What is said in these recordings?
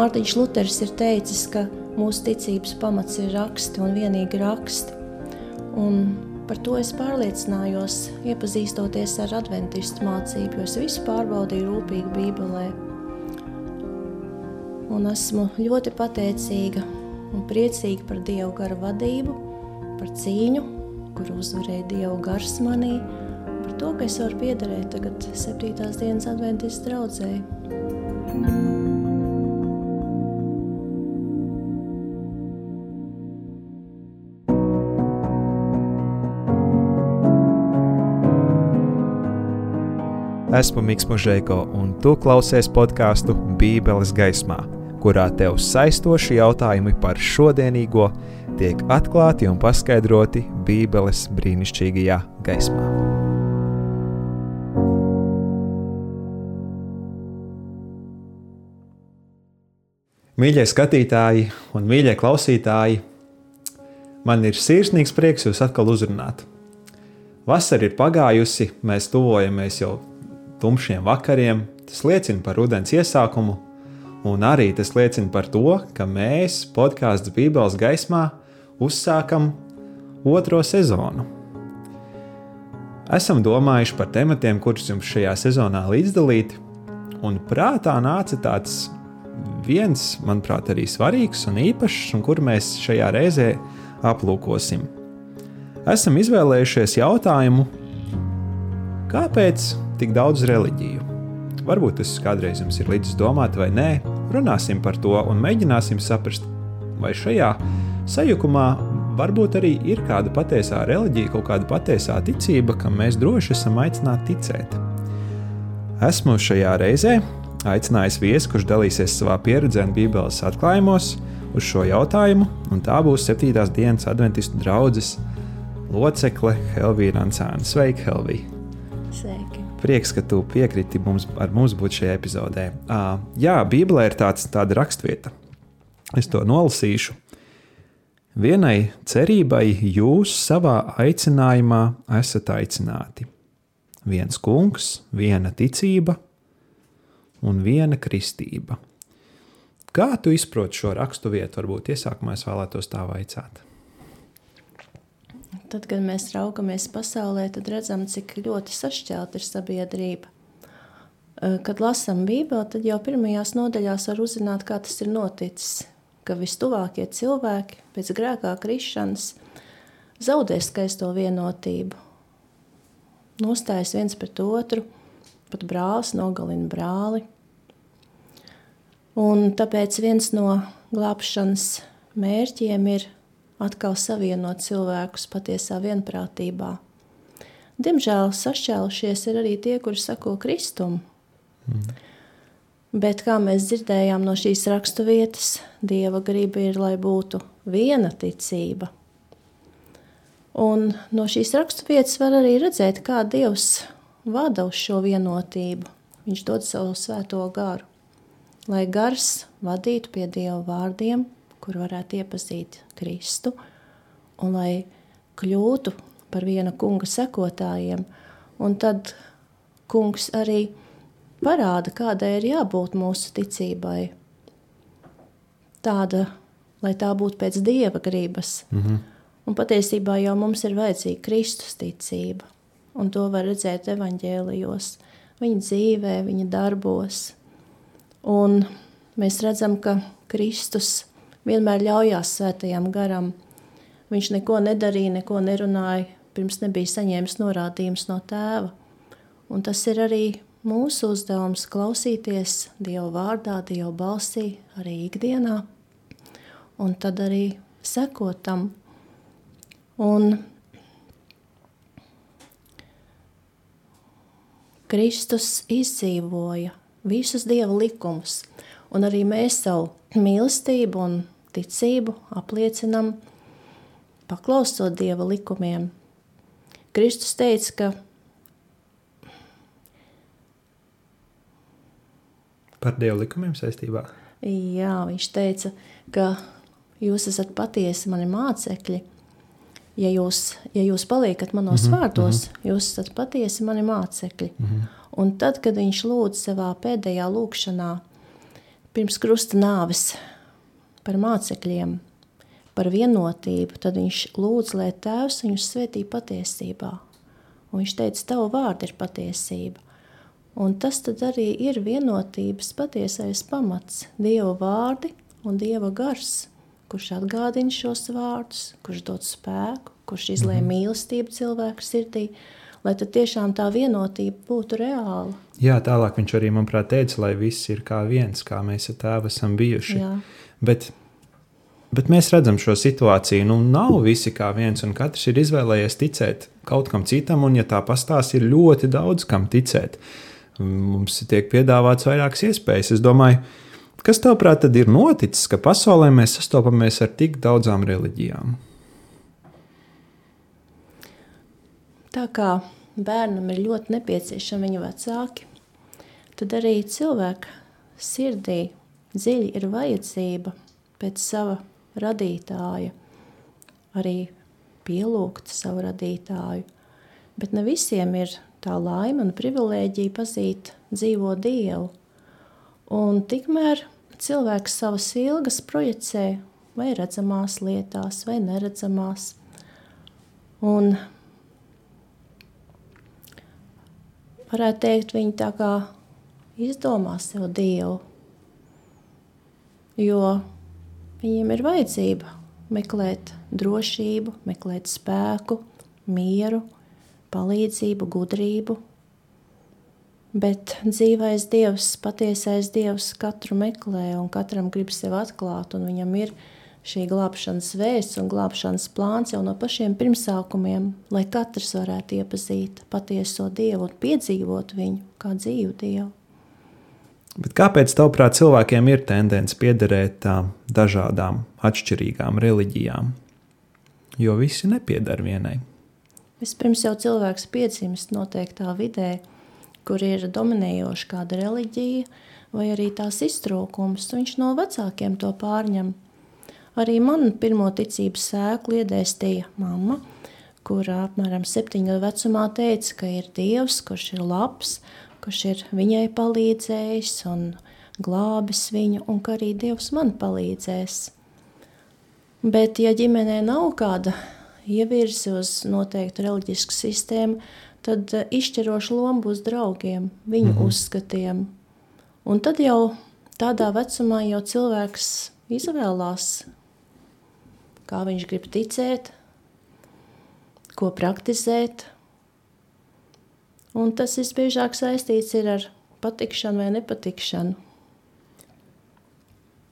Mārtiņš Luters ir teicis, ka mūsu ticības pamats ir raksti un vienīgi raksti. Un par to es pārliecinājos, iepazīstoties ar adventistu mācību, jo es visu pārbaudīju rūpīgi Bībelē. Un esmu ļoti pateicīga un priecīga par Dievu garu vadību, par cīņu, kur uzvarēja Dievu gars manī, par to, ka es varu piederēt tagad septītās dienas adventistu draudzēji. Esmu Mikls Mūžēko, un tu klausies podkāstu Bībeles gaismā, kurā tev saistoši jautājumi par šodienīgo tiek atklāti un paskaidroti Bībeles brīnišķīgajā gaismā. Mīļie skatītāji un mīļie klausītāji, man ir sirsnīgs prieks jūs atkal uzrunāt. Vasara ir pagājusi, mēs tuvojamies jau tumšiem vakariem, tas liecina par rudens iesākumu, un arī tas liecina par to, ka mēs podkāstu Bībeles gaismā uzsākam otro sezonu. Esam domājuši par tematiem, kurus jums šajā sezonā līdzdalīt, un prātā nāca tāds viens, manuprāt, arī svarīgs un īpašs, un kur mēs šajā reizē aplūkosim. Esam izvēlējušies jautājumu, kāpēc tik daudz reliģiju. Varbūt tas kādreiz jums ir līdzi domāt, vai nē, runāsim par to un mēģināsim saprast, vai šajā sajukumā varbūt arī ir kāda patiesā reliģija, kaut kāda patiesā ticība, kam mēs droši esam aicināti ticēt. Esmu šajā reizē aicinājis viesi, kurš dalīsies savā pieredzē un Bībeles atklājumos uz šo jautājumu, un tā būs 7. dienas adventistu draugs locekle Helvija Rancāna. Sveika, Helvija! Prieks, ka tu piekriti mums, mums būt šajā epizodē. Uh, jā, Bībelē ir tāds, tāda rakstvieta. Es to nolasīšu. Vienai cerībai jūs savā aicinājumā esat aicināti. Viens kungs, viena ticība un viena kristība. Kā tu izproti šo raksturvietu? Varbūt iesākumā es vēlētos tā vaicāt. Tad, kad mēs raugamies pasaulē, tad redzam, cik ļoti sašķelta ir sabiedrība. Kad lasām Bībeli, tad jau pirmajās nodaļās var uzzināt, kā tas ir noticis. Ka vistuvākie cilvēki pēc grēkā krišanas zaudē skaisto vienotību. Nostājas viens pret otru, pat brālis nogalina brāli. Un tāpēc viens no glābšanas mērķiem ir atkal savienot cilvēkus patiesā vienprātībā. Diemžēl sašķēlušies ir arī tie, kuri sako kristumu. Mm. Bet, kā mēs dzirdējām no šīs rakstu vietas, Dieva griba ir, lai būtu viena ticība. Un no šīs rakstu vietas var arī redzēt, kā Dievs vada uz šo vienotību. Viņš dod savu svēto garu, lai gars vadītu pie Dieva vārdiem, kur varētu iepazīt Kristu, un lai kļūtu par viena kunga sekotājiem. Un tad kungs arī parāda, kādai ir jābūt mūsu ticībai. Tāda, lai tā būtu pēc dieva gribas. Mm -hmm. Un patiesībā jau mums ir vajadzīga Kristus ticība. Un to var redzēt evaņģēlijos, viņa dzīvē, viņa darbos. Un mēs redzam, ka Kristus vienmēr ļaujās svētajam garam. Viņš neko nedarīja, neko nerunāja, pirms nebija saņēmis norādījumus no tēva. Un tas ir arī mūsu uzdevums klausīties Dieva vārdā, Dieva balsī, arī ikdienā, un tad arī sekot tam. Un Kristus izdzīvoja visus Dieva likumus, un arī mēs savu mīlestību un ticību apliecinam, paklausot Dieva likumiem. Kristus teica, ka par Dieva likumiem saistībā. Jā, viņš teica, ka jūs esat patiesi mani mācekļi. Ja jūs, ja jūs paliekat manos mm -hmm, vārdos, mm -hmm. jūs esat patiesi mani mācekļi. Mm -hmm. Un tad, kad viņš lūdz savā pēdējā lūkšanā, pirms krusta nāves par mācekļiem, par vienotību, tad viņš lūdz, lai Tēvs viņus svētī patiesībā. Un viņš teica, tavu vārdu ir patiesība. Un tas tad arī ir vienotības patiesais pamats, Dieva vārdi un Dieva gars, kurš atgādina šos vārdus, kurš dod spēku, kurš izlēja mm -hmm. mīlestību cilvēku sirdī, lai tad tiešām tā vienotība būtu reāla. Jā, tālāk viņš arī, manuprāt, teica, lai viss ir kā viens, kā mēs ar tēvu esam bijuši. Jā. Bet Bet mēs redzam šo situāciju. Nu, nav visi kā viens, un katrs ir izvēlējies ticēt kaut kam citam, un, ja tā pastāv, ir ļoti daudz kam ticēt. Mums tiek piedāvāts vairākas iespējas. Es domāju, kas tavāprāt ir noticis, ka pasaulē mēs sastopamies ar tik daudzām reliģijām? Tā kā bērnam ir ļoti nepieciešami viņa vecāki, tad arī cilvēka sirdī dziļi ir vajadzība pēc sava radītāja, arī pielūgt savu radītāju. Bet ne visiem ir tā laime un privilēģija pazīt dzīvo Dievu. Un tikmēr cilvēks savas ilgas projicē vai redzamās lietās, vai neredzamās. Un varētu teikt, viņi tā kā izdomā sev Dievu. Jo Viņiem ir vajadzība meklēt drošību, meklēt spēku, mieru, palīdzību, gudrību. Bet dzīvais Dievs, patiesais Dievs katru meklē un katram grib sevi atklāt, un viņam ir šī glābšanas vēsts un glābšanas plāns jau no pašiem pirmsākumiem, lai katrs varētu iepazīt patieso Dievu un piedzīvot viņu kā dzīvu Dievu. Bet kāpēc, tavuprāt, cilvēkiem ir tendence piederēt dažādām, atšķirīgām reliģijām? Jo visi nepieder vienai. Vispirms jau cilvēks piedzimst noteiktā vidē, kur ir dominējoša kāda reliģija, vai arī tās iztrūkums. Viņš no vecākiem to pārņem. Arī man pirmo ticības sēklu iedēstīja mamma, kurā apmēram septiņu gadu vecumā teica, ka ir Dievs, kurš ir labs kurš ir viņai palīdzējis un glābis viņu, un ka arī Dievs man palīdzēs. Bet, ja ģimenē nav kāda ievirzi uz noteiktu reliģisku sistēmu, tad eh, izšķiroša loma būs draugiem, viņu mm -hmm. uzskatiem. Un tad jau tādā vecumā jau cilvēks izvēlās, kā viņš grib ticēt, ko praktizēt, Un tas visbiežāk saistīts ar patikšanu vai nepatikšanu.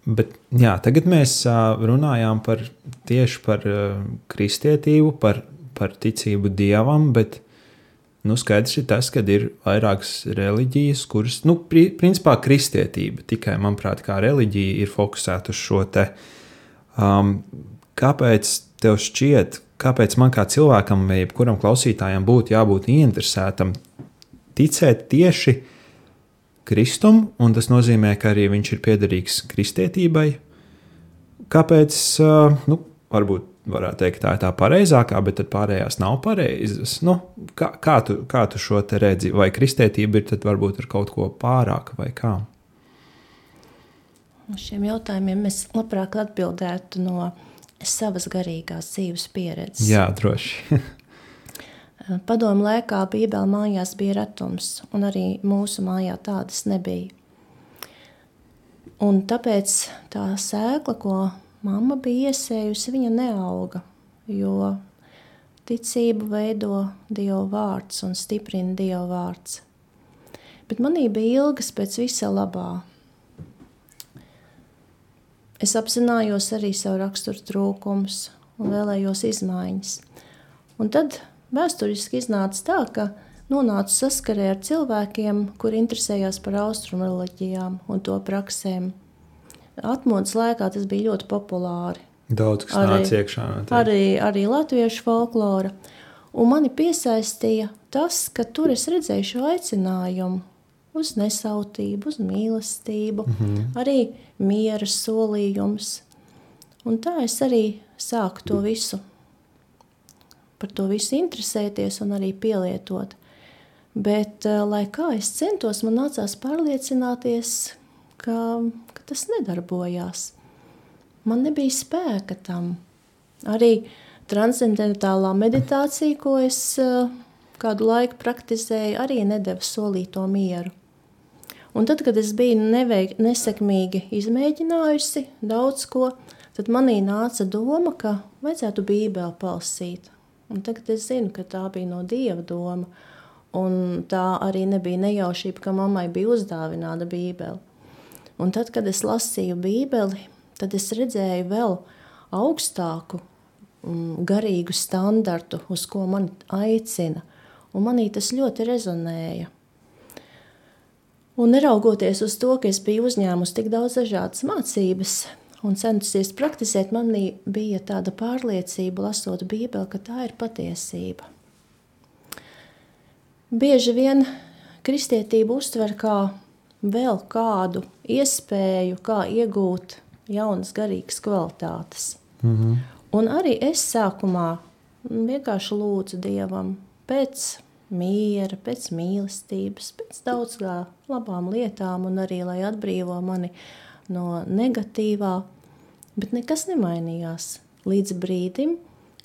Bet, jā, tagad mēs runājām par, tieši par kristietību, par, par ticību dievam, bet nu, skaidrs ir tas, ka ir vairākas reliģijas, kuras, nu, principā kristietība tikai, manuprāt, kā reliģija ir fokusēta uz šo te. Um, kāpēc tev šķiet, kāpēc man kā cilvēkam vai jebkuram klausītājam būtu jābūt ieinteresētam ticēt tieši Kristum, un tas nozīmē, ka arī viņš ir piederīgs kristietībai. Kāpēc? Nu, varbūt varētu teikt, tā ir tā pareizākā, bet tad pārējās nav pareizas. Nu, kā, kā, tu, kā tu šo te redzi? Vai kristietība ir varbūt ar kaut ko pārāku vai kā? Uz šiem jautājumiem es labprāt atbildētu no savas garīgās dzīves pieredzes. Jā, droši. Padomu laikā Bībele mājās bija retums, un arī mūsu mājā tādas nebija. Un tāpēc tā sēkla, ko mamma bija iesējusi, viņa neauga, jo ticību veido Dieva vārds un stiprina Dieva vārds. Bet manī bija ilgas pēc visa labā. Es apzinājos arī savu raksturu trūkumus un vēlējos izmaiņas. Un tad Vēsturiski iznāca tā, ka nonāca saskarē ar cilvēkiem, kuri interesējās par austrumu reliģijām un to praksēm. Atmodas laikā tas bija ļoti populāri. Daudz kas arī, nāca iekšā. Arī, arī latviešu folklora. Un mani piesaistīja tas, ka tur es redzēju šo aicinājumu uz nesautību, uz mīlestību, mm -hmm. arī miera solījums. Un tā es arī sāku to visu par to visu interesēties un arī pielietot. Bet, eh, lai kā es centos, man nācās pārliecināties, ka, ka tas nedarbojās. Man nebija spēka tam. Arī transcendentālā meditācija, ko es uh, kādu laiku praktizēju, arī nedeva solīto mieru. Un tad, kad es biju neveik, nesekmīgi izmēģinājusi daudz ko, tad manī nāca doma, ka vajadzētu bībeli palasīt. Un tagad es zinu, ka tā bija no Dieva doma. Un tā arī nebija nejaušība, ka mammai bija uzdāvināta Bībele. Un tad, kad es lasīju Bībeli, tad es redzēju vēl augstāku um, garīgu standartu, uz ko man aicina. Un manī tas ļoti rezonēja. Un neraugoties uz to, ka es biju uzņēmusi tik daudz dažādas mācības, un centusies praktizēt, manī bija tāda pārliecība, lasot Bībeli, ka tā ir patiesība. Bieži vien kristietību uztver kā vēl kādu iespēju, kā iegūt jaunas garīgas kvalitātes. Mm -hmm. Un arī es sākumā vienkārši lūdzu Dievam pēc miera, pēc mīlestības, pēc daudzām labām lietām, un arī lai atbrīvo mani no negatīvā, bet nekas nemainījās. Līdz brīdim,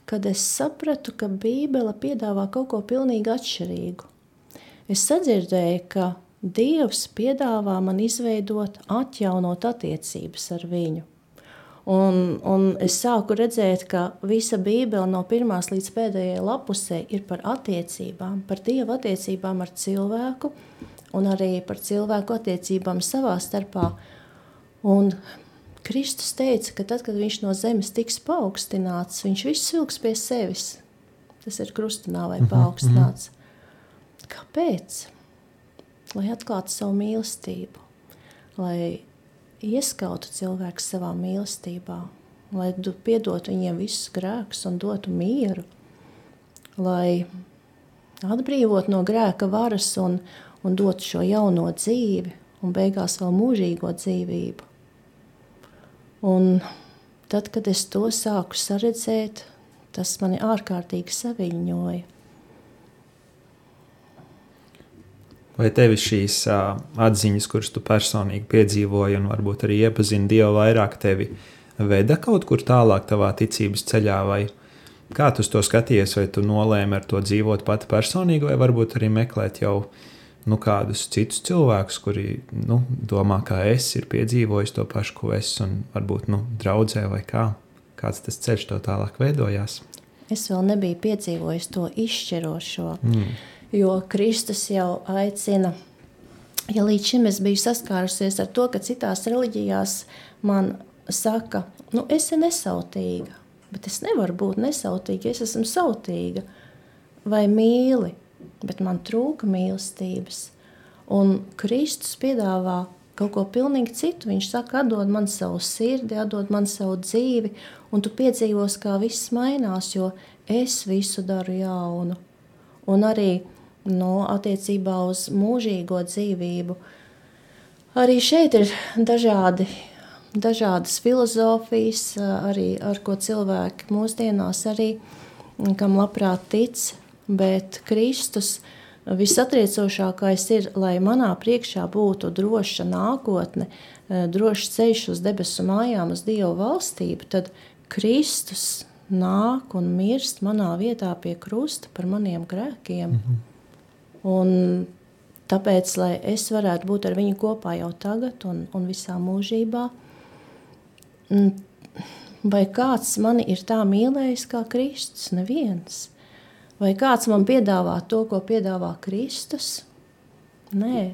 kad es sapratu, ka Bībele piedāvā kaut ko pilnīgi atšķirīgu. Es sadzirdēju, ka Dievs piedāvā man izveidot, atjaunot attiecības ar viņu. Un, un es sāku redzēt, ka visa Bībele no pirmās līdz pēdējai lapusē ir par attiecībām, par Dieva attiecībām ar cilvēku un arī par cilvēku attiecībām savā starpā. Un Kristus teica, ka tad, kad viņš no zemes tiks paaugstināts, viņš viss vilks pie sevis. Tas ir krustunā vai mhm, paaugstināts. Kāpēc? Lai atklātu savu mīlestību, lai ieskautu cilvēku savā mīlestībā, lai piedotu viņiem visus grēkus un dotu mieru, lai atbrīvotu no grēka varas un, un dotu šo jauno dzīvi un beigās vēl mūžīgo dzīvību. Un tad, kad es to sāku saredzēt, tas mani ārkārtīgi saviņoja. Vai tev šīs uh, atziņas, kuras tu personīgi piedzīvoji, un varbūt arī iepazini Dievu vairāk, tevi veda kaut kur tālāk savā ticības ceļā, vai kā tu to skaties, vai tu nolēmi ar to dzīvot pati personīgi, vai varbūt arī meklēt jau nu, kādus citus cilvēkus, kuri nu, domā, kā es, ir piedzīvojis to pašu, ko es, un varbūt nu, draudzē vai kā. Kāds tas ceļš to tālāk veidojās? Es vēl nebiju piedzīvojis to izšķirošo, mm. Jo Kristus jau aicina. Ja līdz šim es biju saskārusies ar to, ka citās reliģijās man saka, nu, es esmu nesautīga, bet es nevaru būt nesautīga, es esmu sautīga vai mīli bet man trūka mīlestības. Un Kristus piedāvā kaut ko pilnīgi citu. Viņš saka, atdod man savu sirdi, atdod man savu dzīvi, un tu piedzīvos, kā viss mainās, jo es visu daru jaunu. Un arī no, attiecībā uz mūžīgo dzīvību. Arī šeit ir dažādi, dažādas filozofijas, arī ar ko cilvēki mūsdienās arī, kam labprāt tic, bet Kristus visatriecošākais ir, lai manā priekšā būtu droša nākotne, drošs ceļš uz debesu mājām, uz Dieva valstību, tad Kristus nāk un mirst manā vietā pie krusta par maniem grēkiem. Mm -hmm. Un tāpēc, lai es varētu būt ar viņu kopā jau tagad un, un visā mūžībā, vai kāds mani ir tā mīlējis kā Kristus? Neviens. Vai kāds man piedāvā to, ko piedāvā Kristus? Nē,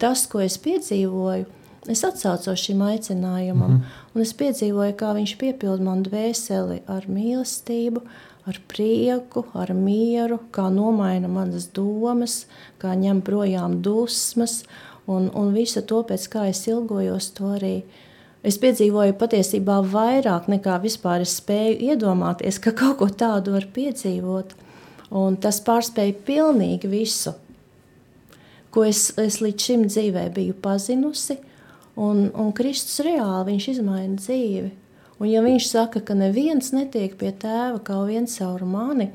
tas, ko es piedzīvoju, es atsaucos šim aicinājumam, mm -hmm. un es piedzīvoju, kā viņš piepilda man dvēseli ar mīlestību, ar prieku, ar mieru, kā nomaina manas domas, kā ņem projām dusmas, un, un visu to, pēc kā es ilgojos, to arī. Es piedzīvoju patiesībā vairāk nekā vispār es spēju iedomāties, ka kaut ko tādu var piedzīvot. Un tas pārspēja pilnīgi visu, ko es, es līdz šim dzīvē biju pazinusi. Un, un Kristus reāli viņš izmaina dzīvi. Un, ja viņš saka, ka neviens netiek pie tēva kā viens caur mani,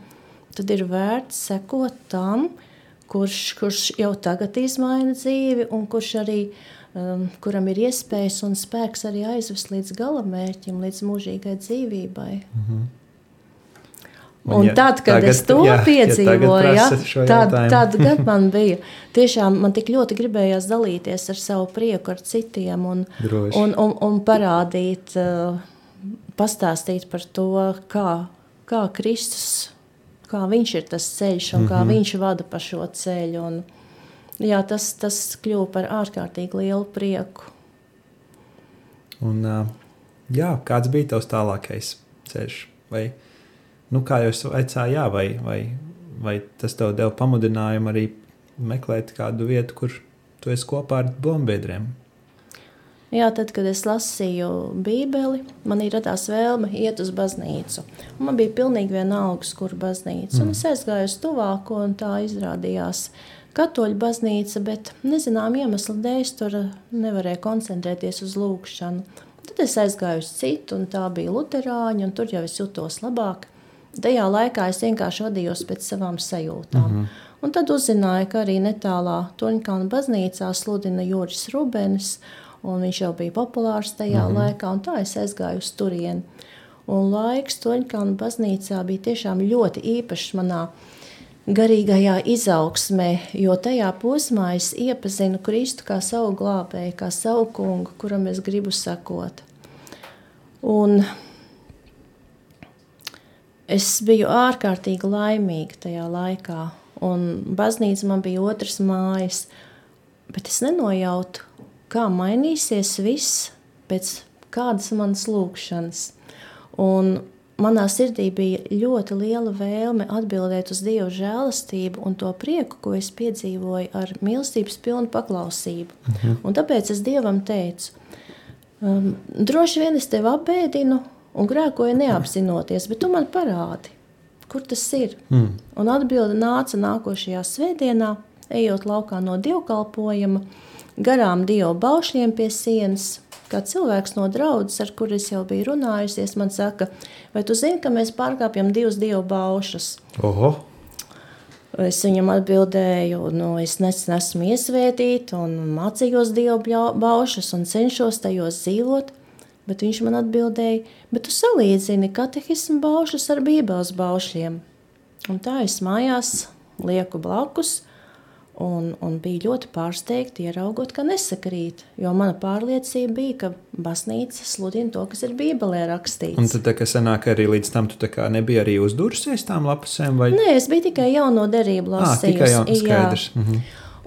tad ir vērts sekot tam, kurš, kurš jau tagad izmaina dzīvi, un kurš arī um, kuram ir iespējas un spēks arī aizvest līdz galamērķim, līdz mūžīgai dzīvībai. Mm -hmm. Un, un ja, tad, kad tagad, es to jā, piedzīvoju, ja, tad, tad gan man bija tiešām man tik ļoti gribējās dalīties ar savu prieku, ar citiem un, Droši. un, un, un parādīt, uh, pastāstīt par to, kā, kā Kristus, kā viņš ir tas ceļš un mm -hmm. kā mhm. viņš vada pa šo ceļu. Un, jā, tas, tas kļuva par ārkārtīgi lielu prieku. Un, jā, kāds bija tavs tālākais ceļš? Vai, nu, kā vaicāju, jā, vai, vai, vai tas tev deva pamudinājumu arī meklēt kādu vietu, kur tu esi kopā ar bombiedriem? Jā, tad, kad es lasīju Bībeli, man ir radās vēlme iet uz baznīcu. Un man bija pilnīgi vienalga, kur baznīca. Mm. Un es aizgāju uz tuvāko, un tā izrādījās katoļu baznīca, bet nezinām iemeslu dēļ tur nevarēja koncentrēties uz lūgšanu. Tad es aizgāju uz citu, un tā bija Lutāņa, un tur jau es jutos labāk. Tajā laikā es vienkārši vadījos pēc savām sajūtām. Mm -hmm. Un tad uzzināju, ka arī netālā Toņkāna baznīcā sludina Juris Rubenis, un viņš jau bija populārs tajā mm -hmm. laikā, un tā es aizgāju uz turieni. Un laiks Toņkāna baznīcā bija tiešām ļoti īpašs manā garīgajā izaugsmē, jo tajā posmā es iepazinu Kristu kā savu glābēju, kā savu kungu, kuram es gribu sekot. Un es biju ārkārtīgi laimīga tajā laikā, un baznīca man bija otrs mājas, bet es nenojautu, kā mainīsies viss pēc kādas manas lūkšanas. Un manā sirdī bija ļoti liela vēlme atbildēt uz Dieva žēlastību un to prieku, ko es piedzīvoju ar mīlestības pilnu paklausību. Uh mhm. Un tāpēc es Dievam teicu, um, droši vien es tevi apbēdinu un grēkoju neapzinoties, bet tu man parādi, kur tas ir. Mm. Un atbilde nāca nākošajā svētdienā, ejot laukā no dievkalpojuma, garām Dieva baušļiem pie sienas, kā cilvēks no draudzes, ar kuriem es jau biju runājusies, man saka, vai tu zini, ka mēs pārkāpjam divus dievu baušus? Oho. Es viņam atbildēju, nu, es nesen esmu iesvētīta un mācījos dievu baušus un cenšos tajos dzīvot. Bet viņš man atbildēja, bet tu salīdzini katehismu baušus ar bībeles baušiem. Un tā es mājās lieku blakus Un, un bija ļoti pārsteigti ieraugot, ka nesakrīt. Jo mana pārliecība bija, ka baznīca sludina to, kas ir Bībelē rakstīts. Un tad, kas sanāk, arī līdz tam tu nebija arī uzdurusies tām lapusēm? Vai? Nē, es biju tikai jauno derību lasījusi. Ah, tikai jauno skaidrs. Mhm.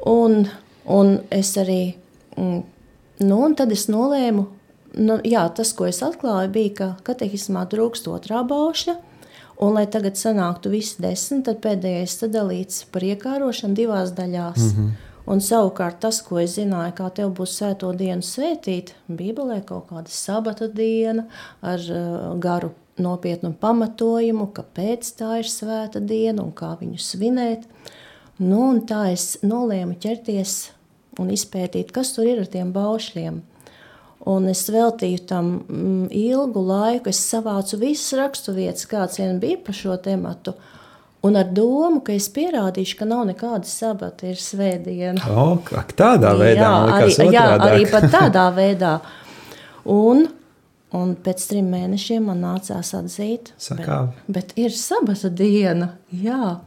Un, un es arī, mm, nu, un tad es nolēmu, nu, jā, tas, ko es atklāju, bija, ka katehismā trūkst otrā baušļa, Un, lai tagad sanāktu visi desmit, tad pēdējais sadalīts par iekārošanu divās daļās. Mm -hmm. Un savukārt tas, ko es zināju, kā tev būs svēto dienu svētīt, Bībelē kaut kāda sabata diena ar uh, garu nopietnu pamatojumu, kāpēc tā ir svēta diena un kā viņu svinēt. Nu, tā es nolēmu ķerties un izpētīt, kas tur ir ar tiem baušļiem. Un es veltīju tam mm, ilgu laiku. Es savācu visas raksturvietas, kāds vien bija par šo tematu. Un ar domu, ka es pierādīšu, ka nav nekāda sabata, ir svētdiena. O, tādā veidā, jā, arī, jā, arī pat tādā veidā. Un, un pēc trim mēnešiem man nācās atzīt, Sakāvi. bet, bet ir sabata diena. Jā.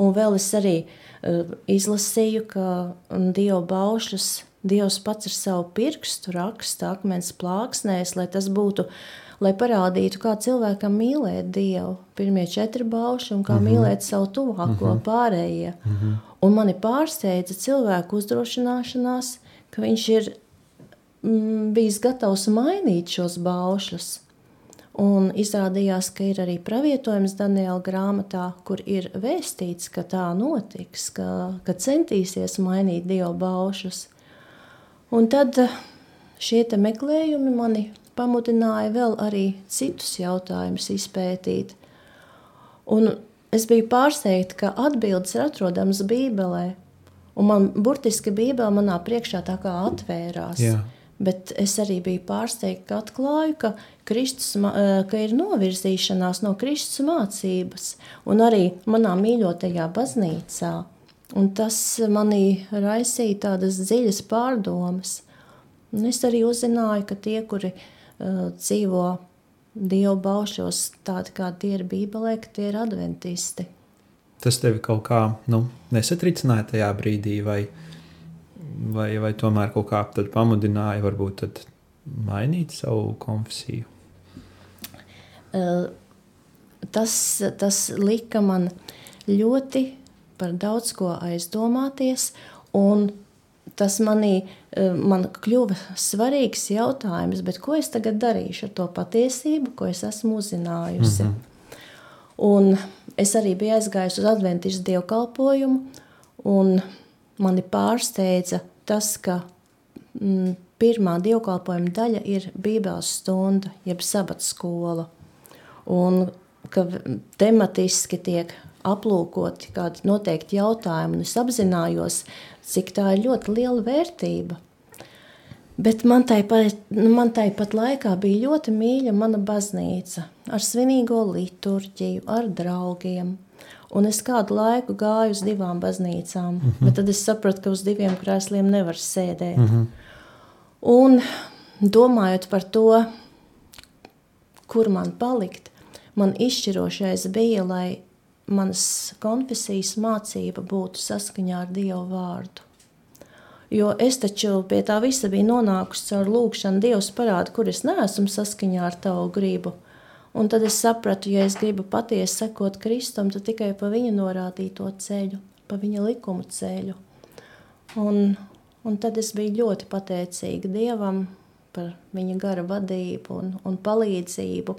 Un vēl es arī uh, izlasīju, ka Dieva baušļus Dievs pats ar savu pirkstu raksta akmens plāksnēs, lai tas būtu, lai parādītu, kā cilvēkam mīlēt Dievu. Pirmie četri bauši un kā uh mhm. -huh. mīlēt savu tuvāko uh mhm. -huh. pārējie. Uh mhm. -huh. Un mani pārsteidza cilvēku uzdrošināšanās, ka viņš ir mm, bijis gatavs mainīt šos baušļus. Un izrādījās, ka ir arī pravietojums Daniela grāmatā, kur ir vēstīts, ka tā notiks, ka, ka centīsies mainīt dievu baušus. Un tad eh, šie meklējumi mani pamudināja vēl arī citus jautājumus izpētīt. Un es biju pārsteigta, ka atbildes ir atrodamas Bībelē. Un man burtiski Bībele manā priekšā tā kā atvērās. Jā. Bet es arī biju pārsteigta, ka atklāju, ka, Kristus, eh, ka ir novirzīšanās no Kristus mācības. Un arī manā mīļotajā baznīcā Un tas manī raisīja tādas dziļas pārdomas. Un es arī uzzināju, ka tie, kuri uh, dzīvo Dievu baušos, tādi kā tie ir Bībelē, ka tie ir adventisti. Tas tevi kaut kā nu, nesatricināja tajā brīdī, vai, vai, vai tomēr kaut kā pamudināja, varbūt mainīt savu konfesiju? Uh, tas, tas lika man ļoti par daudz ko aizdomāties, un tas manī eh, man kļuva svarīgs jautājums, ko es tagad darīšu ar to patiesību, ko es esmu uzzinājusi. Mm -hmm. Un es arī biju aizgājusi uz adventīšu dievkalpojumu, un mani pārsteidza tas, ka mm, pirmā dievkalpojuma daļa ir Bībeles stunda, jeb sabats skola. Un ka tematiski tiek aplūkoti kādi noteikti jautājumi, un es apzinājos, cik tā ir ļoti liela vērtība. Bet man tāpat, nu, tāpat laikā bija ļoti mīļa mana baznīca ar svinīgo liturģiju, ar draugiem. Un es kādu laiku gāju uz divām baznīcām, mm -hmm. bet tad es sapratu, ka uz diviem krēsliem nevar sēdēt. Mm -hmm. Un domājot par to, kur man palikt, man izšķirošais bija, lai manas konfesijas mācība būtu saskaņā ar Dievu vārdu. Jo es taču pie tā visa biju nonākusi caur lūgšanu, Dievs parāda, kur es neesmu saskaņā ar tavu gribu. Un tad es sapratu, ja es gribu patiesi sekot Kristum, tad tikai pa viņa norādīto ceļu, pa viņa likumu ceļu. Un, un tad es biju ļoti pateicīga Dievam par viņa gara vadību un, un palīdzību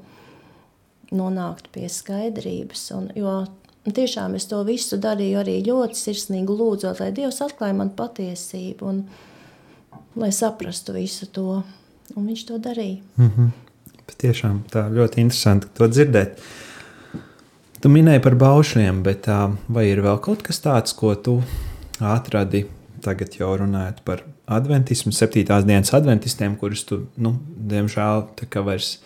nonākt pie skaidrības. Un, jo tiešām es to visu darīju arī ļoti sirsnīgi lūdzot, lai Dievs atklāja man patiesību un lai saprastu visu to. Un viņš to darīja. Mm -hmm. Tiešām tā ļoti interesanti to dzirdēt. Tu minēji par baušļiem, bet vai ir vēl kaut kas tāds, ko tu atradi tagad jau runājot par adventismu, septītās dienas adventistiem, kurus tu, nu, diemžēl, tā kā vairs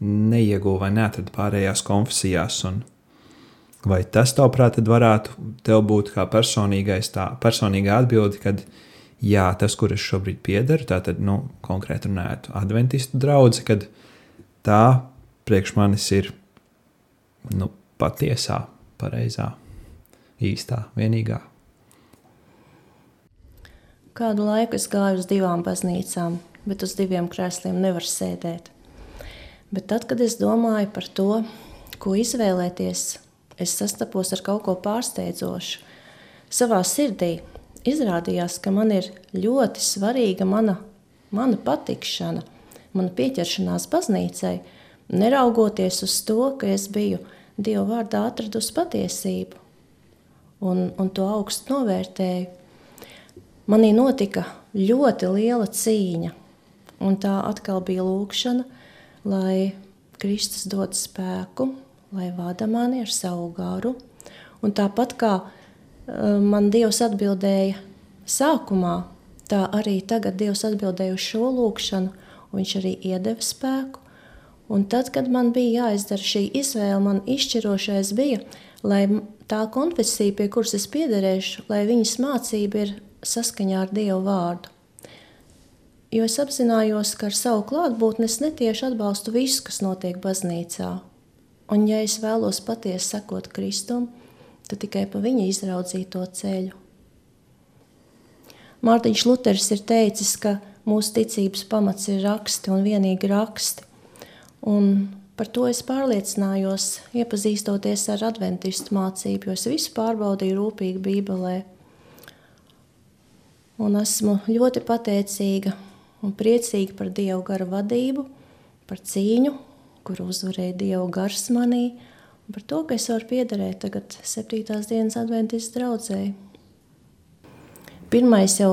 neieguva vai neatrada pārējās konfesijās. Vai tas, tavuprāt, varētu tev būt kā personīgais, tā personīgā atbilde, kad jā, tas, kur es šobrīd piedaru, tātad nu, konkrēti runājot, adventistu draugs, kad tā priekš manis ir nu, patiesā, pareizā, īstā, vienīgā. Kādu laiku es gāju uz divām baznīcām, bet uz diviem krēsliem nevar sēdēt. Bet tad, kad es domāju par to, ko izvēlēties, es sastapos ar kaut ko pārsteidzošu. Savā sirdī izrādījās, ka man ir ļoti svarīga mana, mana patikšana, mana pieķeršanās baznīcai, neraugoties uz to, ka es biju Dieva vārdā atradusi patiesību un, un to augstu novērtēju. Manī notika ļoti liela cīņa, un tā atkal bija lūkšana – lai Kristus dod spēku, lai vada mani ar savu garu. Un tāpat kā uh, man Dievs atbildēja sākumā, tā arī tagad Dievs atbildēja uz šo lūkšanu, un Viņš arī iedeva spēku. Un tad, kad man bija jāizdara šī izvēle, man izšķirošais bija, lai tā konfesija, pie kuras es piederēšu, lai viņas mācība ir saskaņā ar Dievu vārdu. Jo es apzinājos, ka ar savu klātbūtni es netieši atbalstu visu, kas notiek baznīcā. Un, ja es vēlos patiesi sekot Kristum, tad tikai pa viņa izraudzīto ceļu. Mārtiņš Luters ir teicis, ka mūsu ticības pamats ir raksti un vienīgi raksti. Un par to es pārliecinājos, iepazīstoties ar adventistu mācību, jo es visu pārbaudīju rūpīgi Bībelē. Un esmu ļoti pateicīga un priecīgi par Dievu garu vadību, par cīņu, kur uzvarēja Dievu gars manī, un par to, ka es varu piederēt tagad septītās dienas adventistas draudzēji. Pirmais jau,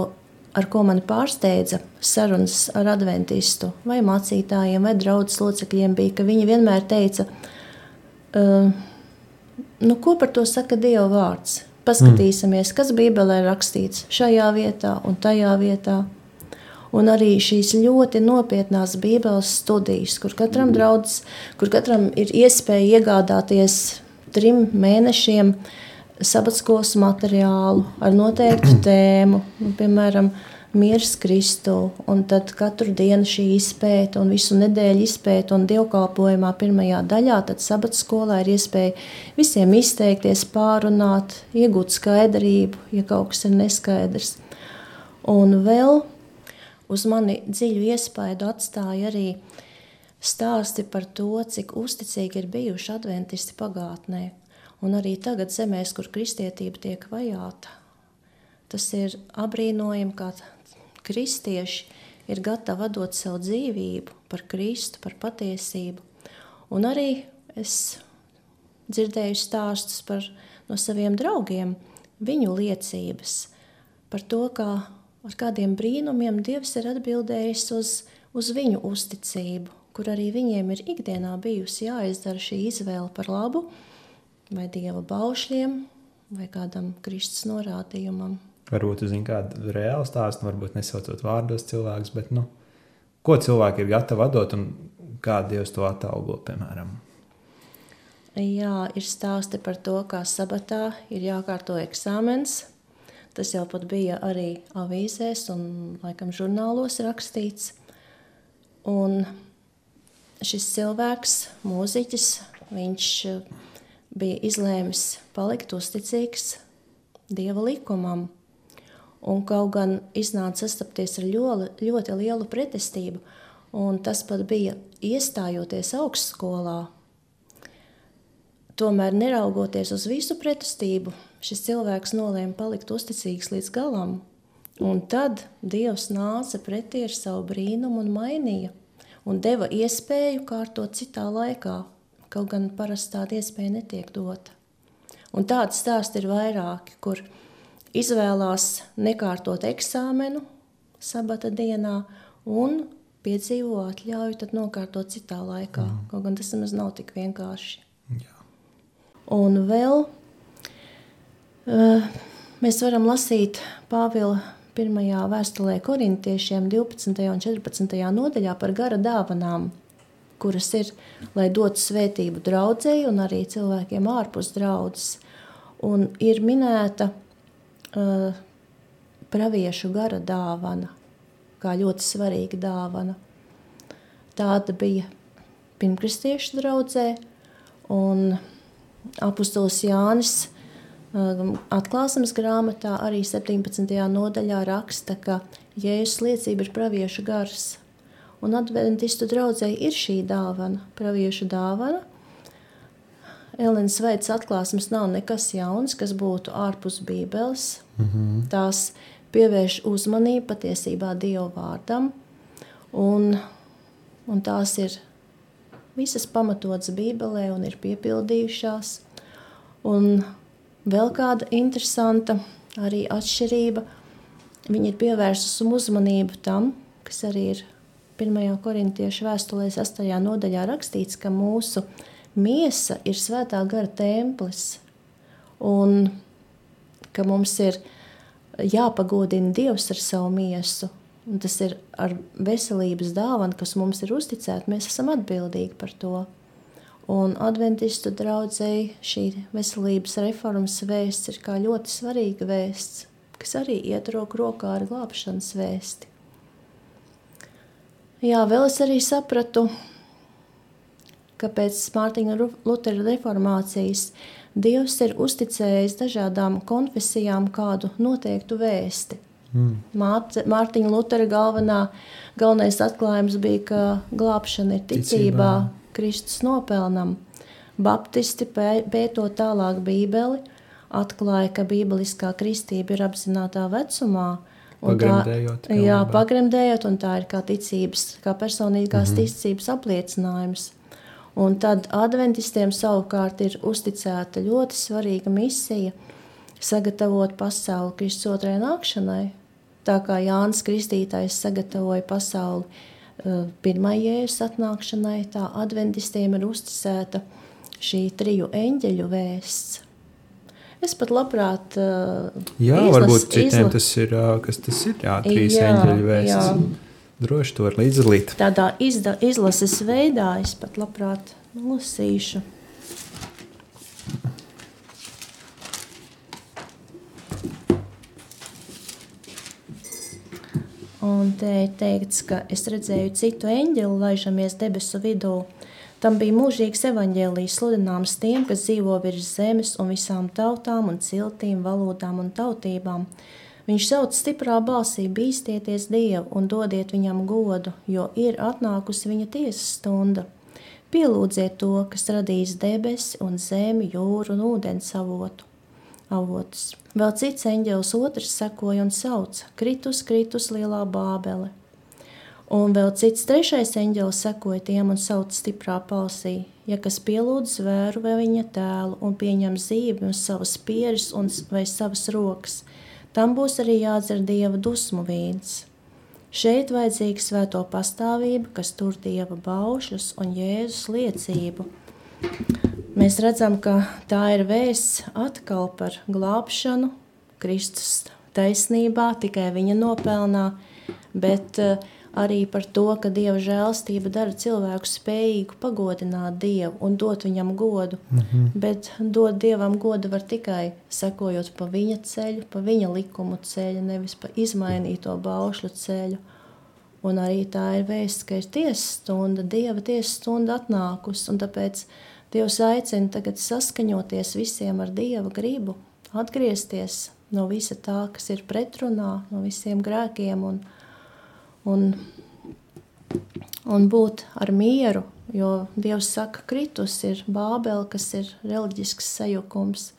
ar ko mani pārsteidza sarunas ar adventistu vai mācītājiem vai draudzes locekļiem, bija, ka viņi vienmēr teica, uh, nu, ko par to saka Dieva vārds. Paskatīsimies, kas Bībelē rakstīts šajā vietā un tajā vietā un arī šīs ļoti nopietnās Bībeles studijas, kur katram, draudz, kur katram ir iespēja iegādāties trim mēnešiem sabatskolas materiālu ar noteiktu tēmu. Nu, piemēram, miers Kristu, un tad katru dienu šī izpēta un visu nedēļu izpēta un dievkalpojumā pirmajā daļā, tad sabats skolā ir iespēja visiem izteikties, pārunāt, iegūt skaidrību, ja kaut kas ir neskaidrs. Un vēl uz mani dziļu iespaidu atstāja arī stāsti par to, cik uzticīgi ir bijuši adventisti pagātnē, un arī tagad zemēs, kur kristietība tiek vajāta. Tas ir apbrīnojami, kā kristieši ir gatavi dot savu dzīvību par Kristu, par patiesību. Un arī es dzirdēju stāstus par, no saviem draugiem, viņu liecības par to, kā ar kādiem brīnumiem Dievs ir atbildējis uz, uz viņu uzticību, kur arī viņiem ir ikdienā bijusi jāizdara šī izvēle par labu, vai Dieva baušļiem, vai kādam Kristus norādījumam. Varbūt jūs zināt kādu reālu stāstu, varbūt nesaucot vārdos cilvēkus, bet nu, ko cilvēki ir gatavi atdot un kā Dievs to atalgo, piemēram. Jā, ir stāsti par to, kā sabatā ir jākārto eksāmens. Tas jau pat bija arī avīzēs un, laikam, žurnālos rakstīts. Un šis cilvēks, mūziķis, viņš bija izlēmis palikt uzticīgs Dieva likumam Un kaut gan iznāca sastapties ar ļoti, ļoti lielu pretestību, un tas pat bija iestājoties augstskolā. Tomēr, neraugoties uz visu pretestību, šis cilvēks nolēma palikt uzticīgs līdz galam. Un tad Dievs nāca pretī ar savu brīnumu un mainīja, un deva iespēju kārtot citā laikā, kaut gan parasti tāda iespēja netiek dota. Un tādi stāsti ir vairāki, kur izvēlās nekārtot eksāmenu sabata dienā un piedzīvo atļauju tad nokārtot citā laikā. Mm. Kaut gan tas nemaz nav tik vienkārši. Jā. Un vēl mēs varam lasīt Pāvila pirmajā vēstulē korintiešiem 12. un 14. nodaļā par gara dāvanām, kuras ir, lai dotu svētību draudzēji un arī cilvēkiem ārpus draudzes. Un ir minēta uh, praviešu gara dāvana, kā ļoti svarīga dāvana. Tāda bija pirmkristiešu draudzē, un apustulis Jānis atklāsmes grāmatā arī 17. nodaļā raksta, ka Jēzus liecība ir praviešu gars, un adventistu draudzē ir šī dāvana, praviešu dāvana – Elīnas veids atklāsmes nav nekas jauns, kas būtu ārpus Bībeles. Mm -hmm. Tās pievērš uzmanību patiesībā Dieva vārdam, un, un tās ir visas pamatotas Bībelē un ir piepildījušās. Un vēl kāda interesanta arī atšķirība. Viņa ir pievērsusi uzmanību tam, kas arī ir 1. korintiešu vēstulē 8. nodaļā rakstīts, ka mūsu miesa ir svētā gara templis, un ka mums ir jāpagodina Dievs ar savu miesu. Un tas ir ar veselības dāvanu, kas mums ir uzticēta. Mēs esam atbildīgi par to. Un adventistu draudzēji šī veselības reformas vēsts ir kā ļoti svarīga vēsts, kas arī iet roku rokā ar glābšanas vēsti. Jā, vēl es arī sapratu, ka pēc Mārtiņa Lutera reformācijas Dievs ir uzticējis dažādām konfesijām kādu noteiktu vēsti. Mm. Mārtiņa Lutera galvenā, galvenais atklājums bija, ka glābšana ir ticībā, ticībā. Kristus nopelnam. Baptisti pētot tālāk Bībeli, atklāja, ka bībeliskā kristība ir apzinātā vecumā. Pagremdējot, tā, jā, pagremdējot, un tā ir kā ticības, kā personīgās mm -hmm. ticības apliecinājums. Un tad adventistiem savukārt ir uzticēta ļoti svarīga misija sagatavot pasauli Kristus otrajai nākšanai. Tā kā Jānis Kristītājs sagatavoja pasauli uh, pirmajai jēzus atnākšanai, tā adventistiem ir uzticēta šī triju eņģeļu vēsts. Es pat labprāt. Uh, jā, izlas, varbūt citiem izlas... tas ir, uh, kas tas ir, jā, trīs jā, eņģeļu vēsts. Jā. Droši to var līdzdalīt. Tādā izda, izlases veidā es pat labprāt lasīšu. Un te ir teikts, ka es redzēju citu eņģeli, laižamies debesu vidū. Tam bija mūžīgs evaņģēlijs, sludināms tiem, kas dzīvo virs zemes un visām tautām un ciltīm, valodām un tautībām. Viņš sauc stiprā balsī: Bīstieties Dievu un dodiet viņam godu, jo ir atnākusi viņa tiesas stunda. Pielūdziet to, kas radīs debesi un zemi, jūru un ūdens avotu avotus. Vēl cits eņģēlis otrs sekoja un sauca: Kritus, kritus, lielā bābele! Un vēl cits trešais eņģēlis sekoja tiem un sauca stiprā balsī: Ja kas pielūdz zvēru vai viņa tēlu un pieņem zīmi uz savas pieres un vai savas rokas, tam būs arī jādzer dieva dusmu vīns. Šeit vajadzīga svēto pastāvība, kas tur dieva baušļus un jēzus liecību Mēs redzam, ka tā ir vēsts atkal par glābšanu, Kristus taisnībā, tikai viņa nopelnā, bet uh, arī par to, ka Dieva žēlstība dara cilvēku spējīgu pagodināt Dievu un dot viņam godu. Mm -hmm. Bet dot Dievam godu var tikai sekojot pa viņa ceļu, pa viņa likumu ceļu, nevis pa izmainīto baušļu ceļu. Un arī tā ir vēsts, ka ir tiesas stunda, Dieva tiesas stunda atnākus, un tāpēc Dievs aicina tagad saskaņoties visiem ar Dieva gribu, atgriezties no visa tā, kas ir pretrunā, no visiem grēkiem un, un, un būt ar mieru, jo Dievs saka, kritus ir bābeli, kas ir reliģisks sajukums,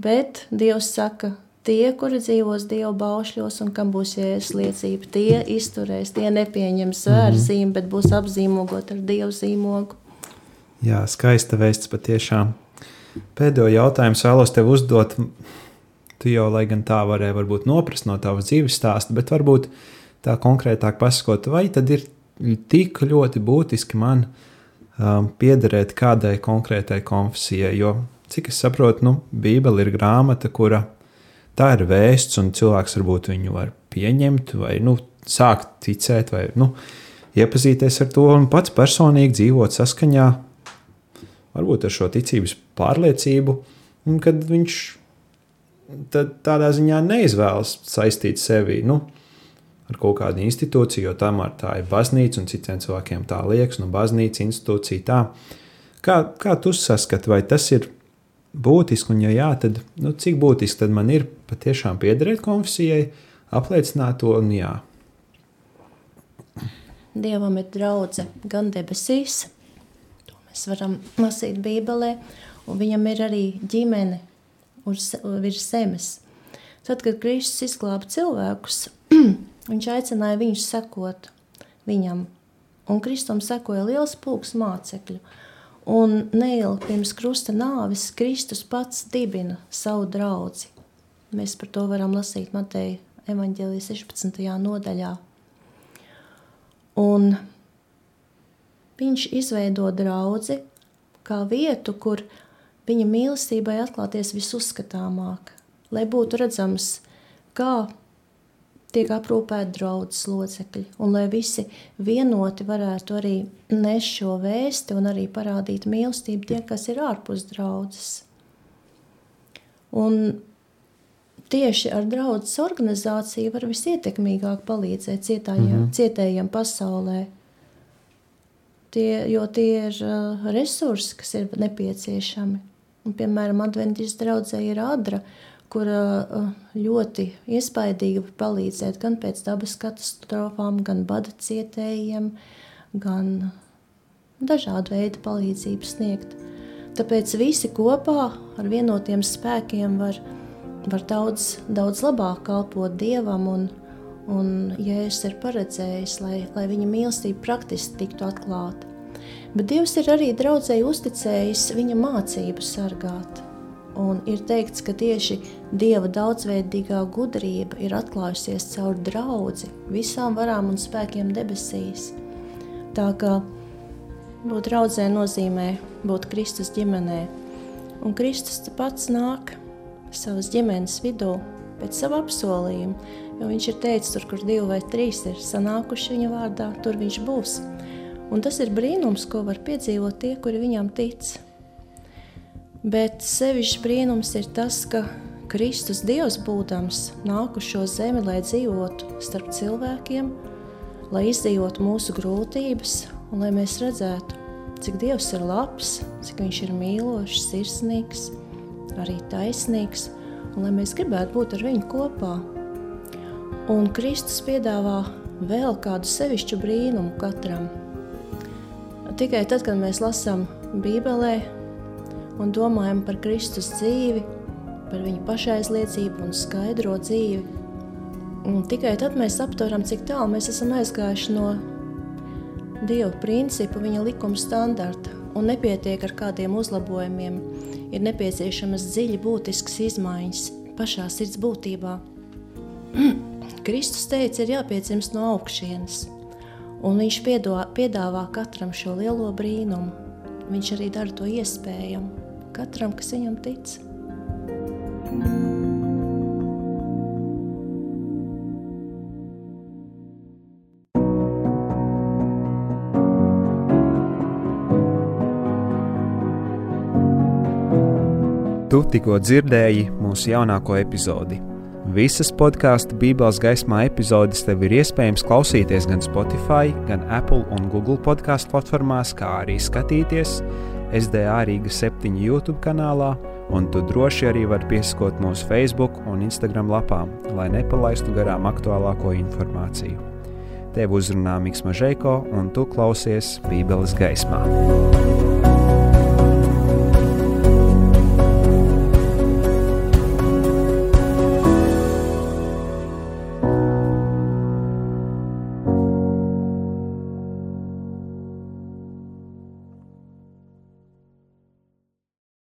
bet Dievs saka, tie, kuri dzīvos Dieva baušļos un kam būs jēzus liecība, tie izturēs, tie nepieņems vērzīm, mm -hmm. bet būs apzīmogot ar Dievu zīmogu. Jā, skaista vēsts patiešām. Pēdējo jautājumu vēlos tev uzdot. Tu jau, lai gan tā varēja varbūt noprast no tavas dzīves stāsta, bet varbūt tā konkrētāk pasakot, vai tad ir tik ļoti būtiski man um, piederēt kādai konkrētai konfesijai, jo, cik es saprotu, nu, Bībele ir grāmata, kura tā ir vēsts, un cilvēks varbūt viņu var pieņemt vai, nu, sākt ticēt vai, nu, iepazīties ar to un pats personīgi dzīvot saskaņā varbūt ar šo ticības pārliecību, kad viņš tādā ziņā neizvēlas saistīt sevi nu, ar kaut kādu institūciju, jo tomēr tā ir baznīca, un citiem cilvēkiem tā liekas, nu, baznīca, institūcija. Tā. Kā, kā tu saskati, vai tas ir būtiski, un ja jā, tad nu, cik būtiski tad man ir patiešām piederēt konfesijai, apliecināt to un jā. Dievam ir draudzene gan debesīs, mēs varam lasīt Bībelē, un viņam ir arī ģimene uz, virs zemes. Tad, kad Kristus izglāba cilvēkus, viņš aicināja viņus sekot viņam, un Kristum sekoja liels pulks mācekļu. Un neilgi pirms krusta nāves Kristus pats dibina savu draugu. Mēs par to varam lasīt Mateja evaņģēlijas 16. nodaļā. Un viņš izveido draugu kā vietu, kur viņa mīlestībai atklāties visuzskatāmāk, lai būtu redzams, kā tiek aprūpēti draudzes locekļi, un lai visi vienoti varētu arī nest šo vēsti un arī parādīt mīlestību tie, kas ir ārpus draudzes. Un tieši ar draudzes organizāciju var visietekmīgāk palīdzēt cietājiem, mm -hmm. cietējiem pasaulē. Tie, jo tie ir uh, resursi, kas ir nepieciešami. Un, piemēram, Adventīzes draudzē ir adra, kura uh, ļoti iespaidīgi var palīdzēt gan pēc dabas katastrofām, gan bada cietējiem, gan dažādu veidu palīdzību sniegt. Tāpēc visi kopā ar vienotiem spēkiem var, var daudz, daudz labāk kalpot Dievam un, Un Jēzus ir paredzējis, lai, lai viņa mīlestība praktiski tiktu atklāta. Bet Dievs ir arī draudzēji uzticējis viņa mācību sargāt. Un ir teikts, ka tieši Dieva daudzveidīgā gudrība ir atklājusies caur draugu visām varām un spēkiem debesīs. Tā kā būt draudzē nozīmē būt Kristus ģimenē. Un Kristus pats nāk savas ģimenes vidū pēc sava apsolījuma Jo viņš ir teicis, tur, kur divi vai trīs ir sanākuši viņa vārdā, tur viņš būs. Un tas ir brīnums, ko var piedzīvot tie, kuri viņam tic. Bet sevišķi brīnums ir tas, ka Kristus Dievs būdams nāk uz šo zemi, lai dzīvotu starp cilvēkiem, lai izdzīvotu mūsu grūtības un lai mēs redzētu, cik Dievs ir labs, cik Viņš ir mīlošs, sirsnīgs, arī taisnīgs, un lai mēs gribētu būt ar Viņu kopā. Un Kristus piedāvā vēl kādu sevišķu brīnumu katram. Tikai tad, kad mēs lasām Bībelē un domājam par Kristus dzīvi, par viņa pašaizliecību un skaidro dzīvi. Un tikai tad mēs aptveram, cik tālu mēs esam aizgājuši no Dieva principu, viņa likuma standarta. Un nepietiek ar kādiem uzlabojumiem, ir nepieciešamas dziļi būtiskas izmaiņas pašā sirds būtībā. Kristus teica, ir jāpiedzimst no augšienes, un viņš piedāvā katram šo lielo brīnumu. Viņš arī dara to iespējamu katram, kas viņam tic. Tu tikko dzirdēji mūsu jaunāko epizodi. Visas podkāstu Bībeles gaismā epizodes tev ir iespējams klausīties gan Spotify, gan Apple un Google podkāstu platformās, kā arī skatīties SDA Rīga 7 YouTube kanālā, un tu droši arī vari pieskot mūsu Facebook un Instagram lapām, lai nepalaistu garām aktuālāko informāciju. Tev uzrunā Mikls Mažēko, un tu klausies Bībeles gaismā.